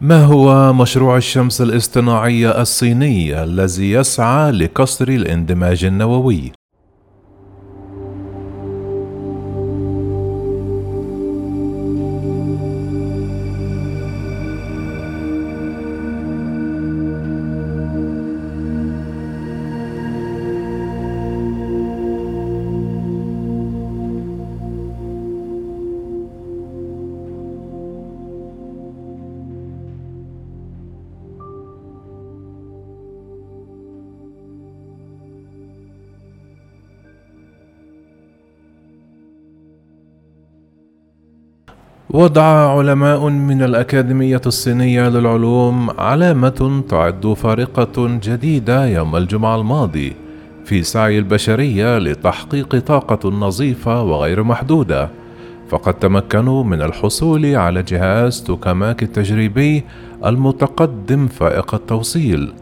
ما هو مشروع الشمس الاصطناعي الصيني الذي يسعى لكسر الاندماج النووي؟ وضع علماء من الأكاديمية الصينية للعلوم علامة تعد فارقة جديدة يوم الجمعة الماضي في سعي البشرية لتحقيق طاقة نظيفة وغير محدودة. فقد تمكنوا من الحصول على جهاز توكاماك التجريبي المتقدم فائق التوصيل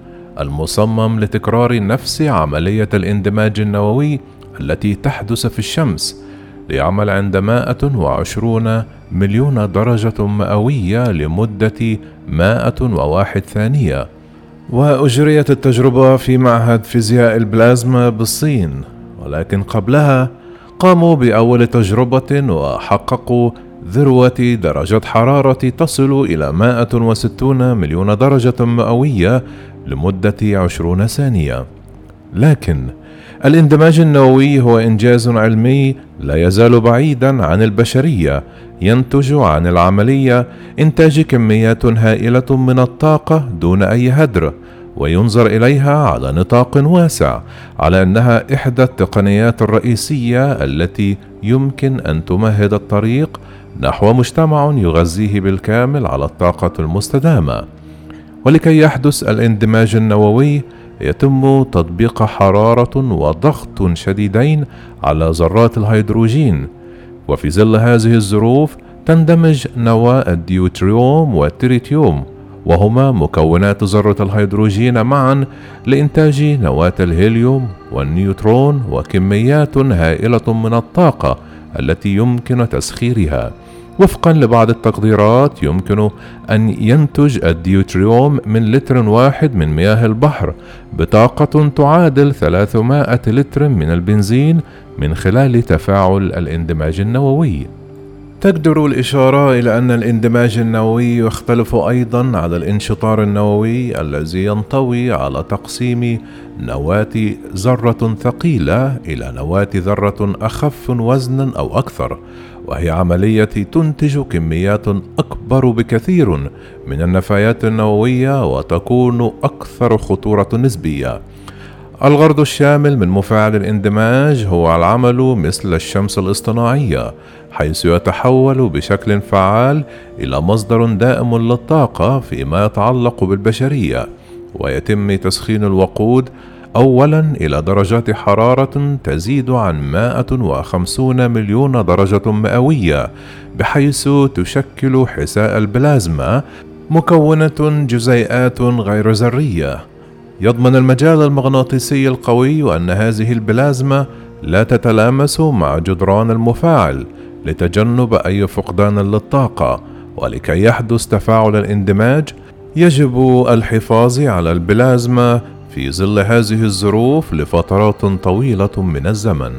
المصمم لتكرار نفس عملية الاندماج النووي التي تحدث في الشمس ليعمل عند 120 مليون درجة مئوية لمدة 101 ثانية. وأجريت التجربة في معهد فيزياء البلازما بالصين ولكن قبلها قاموا بأول تجربة وحققوا ذروة درجة حرارة تصل إلى 160 مليون درجة مئوية لمدة 20 ثانية. لكن الاندماج النووي هو إنجاز علمي لا يزال بعيدا عن البشرية ينتج عن العملية إنتاج كميات هائلة من الطاقة دون أي هدر وينظر إليها على نطاق واسع على أنها إحدى التقنيات الرئيسية التي يمكن أن تمهد الطريق نحو مجتمع يغذيه بالكامل على الطاقة المستدامة. ولكي يحدث الاندماج النووي يتم تطبيق حرارة وضغط شديدين على ذرات الهيدروجين. وفي ظل هذه الظروف تندمج نواة الديوتريوم والتريتيوم وهما مكونات ذرة الهيدروجين معا لإنتاج نواة الهيليوم والنيوترون وكميات هائلة من الطاقة التي يمكن تسخيرها. وفقا لبعض التقديرات يمكن أن ينتج الديوتريوم من لتر واحد من مياه البحر بطاقة تعادل 300 لتر من البنزين من خلال تفاعل الاندماج النووي. تجدر الإشارة إلى أن الاندماج النووي يختلف أيضا على الانشطار النووي الذي ينطوي على تقسيم نواة ذرة ثقيلة إلى نواة ذرة أخف وزنا أو أكثر وهي عملية تنتج كميات أكبر بكثير من النفايات النووية وتكون أكثر خطورة نسبية. الغرض الشامل من مفاعل الاندماج هو العمل مثل الشمس الاصطناعية حيث يتحول بشكل فعال إلى مصدر دائم للطاقة فيما يتعلق بالبشرية ويتم تسخين الوقود أولا إلى درجات حرارة تزيد عن 150 مليون درجة مئوية بحيث تشكل حساء البلازما مكونة جزيئات غير ذرية. يضمن المجال المغناطيسي القوي أن هذه البلازما لا تتلامس مع جدران المفاعل لتجنب أي فقدان للطاقة ولكي يحدث تفاعل الاندماج يجب الحفاظ على البلازما في ظل هذه الظروف لفترات طويلة من الزمن.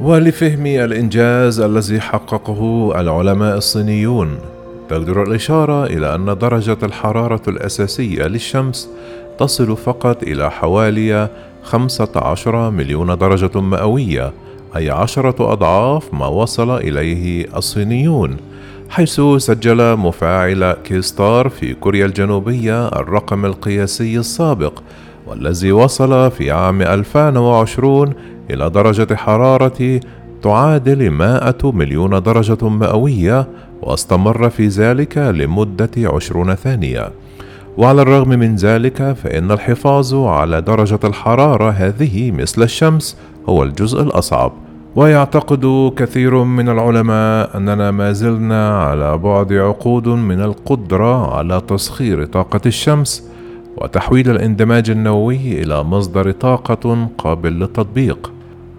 ولفهم الإنجاز الذي حققه العلماء الصينيون تقدر الإشارة إلى أن درجة الحرارة الأساسية للشمس تصل فقط إلى حوالي 15 مليون درجة مئوية أي عشرة أضعاف ما وصل إليه الصينيون حيث سجل مفاعل كيستار في كوريا الجنوبية الرقم القياسي السابق والذي وصل في عام 2020 إلى درجة حرارة تعادل 100 مليون درجة مئوية واستمر في ذلك لمدة عشرون ثانية. وعلى الرغم من ذلك فإن الحفاظ على درجة الحرارة هذه مثل الشمس هو الجزء الأصعب. ويعتقد كثير من العلماء أننا ما زلنا على بعد عقود من القدرة على تسخير طاقة الشمس وتحويل الاندماج النووي إلى مصدر طاقة قابل للتطبيق.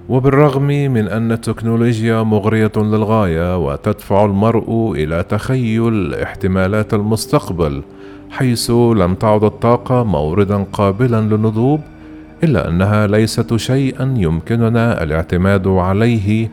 وبالرغم من أن التكنولوجيا مغرية للغاية وتدفع المرء إلى تخيل احتمالات المستقبل حيث لم تعد الطاقة موردا قابلا للنضوب إلا أنها ليست شيئا يمكننا الاعتماد عليه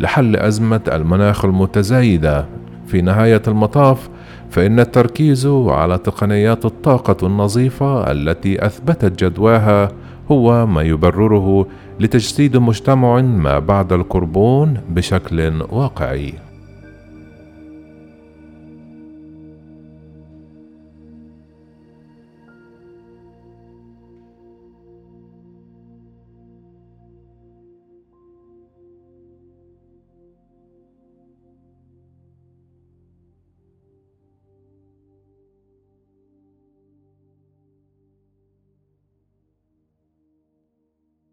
لحل أزمة المناخ المتزايدة. في نهاية المطاف فإن التركيز على تقنيات الطاقة النظيفة التي أثبتت جدواها هو ما يبرره لتجسيد مجتمع ما بعد الكربون بشكل واقعي.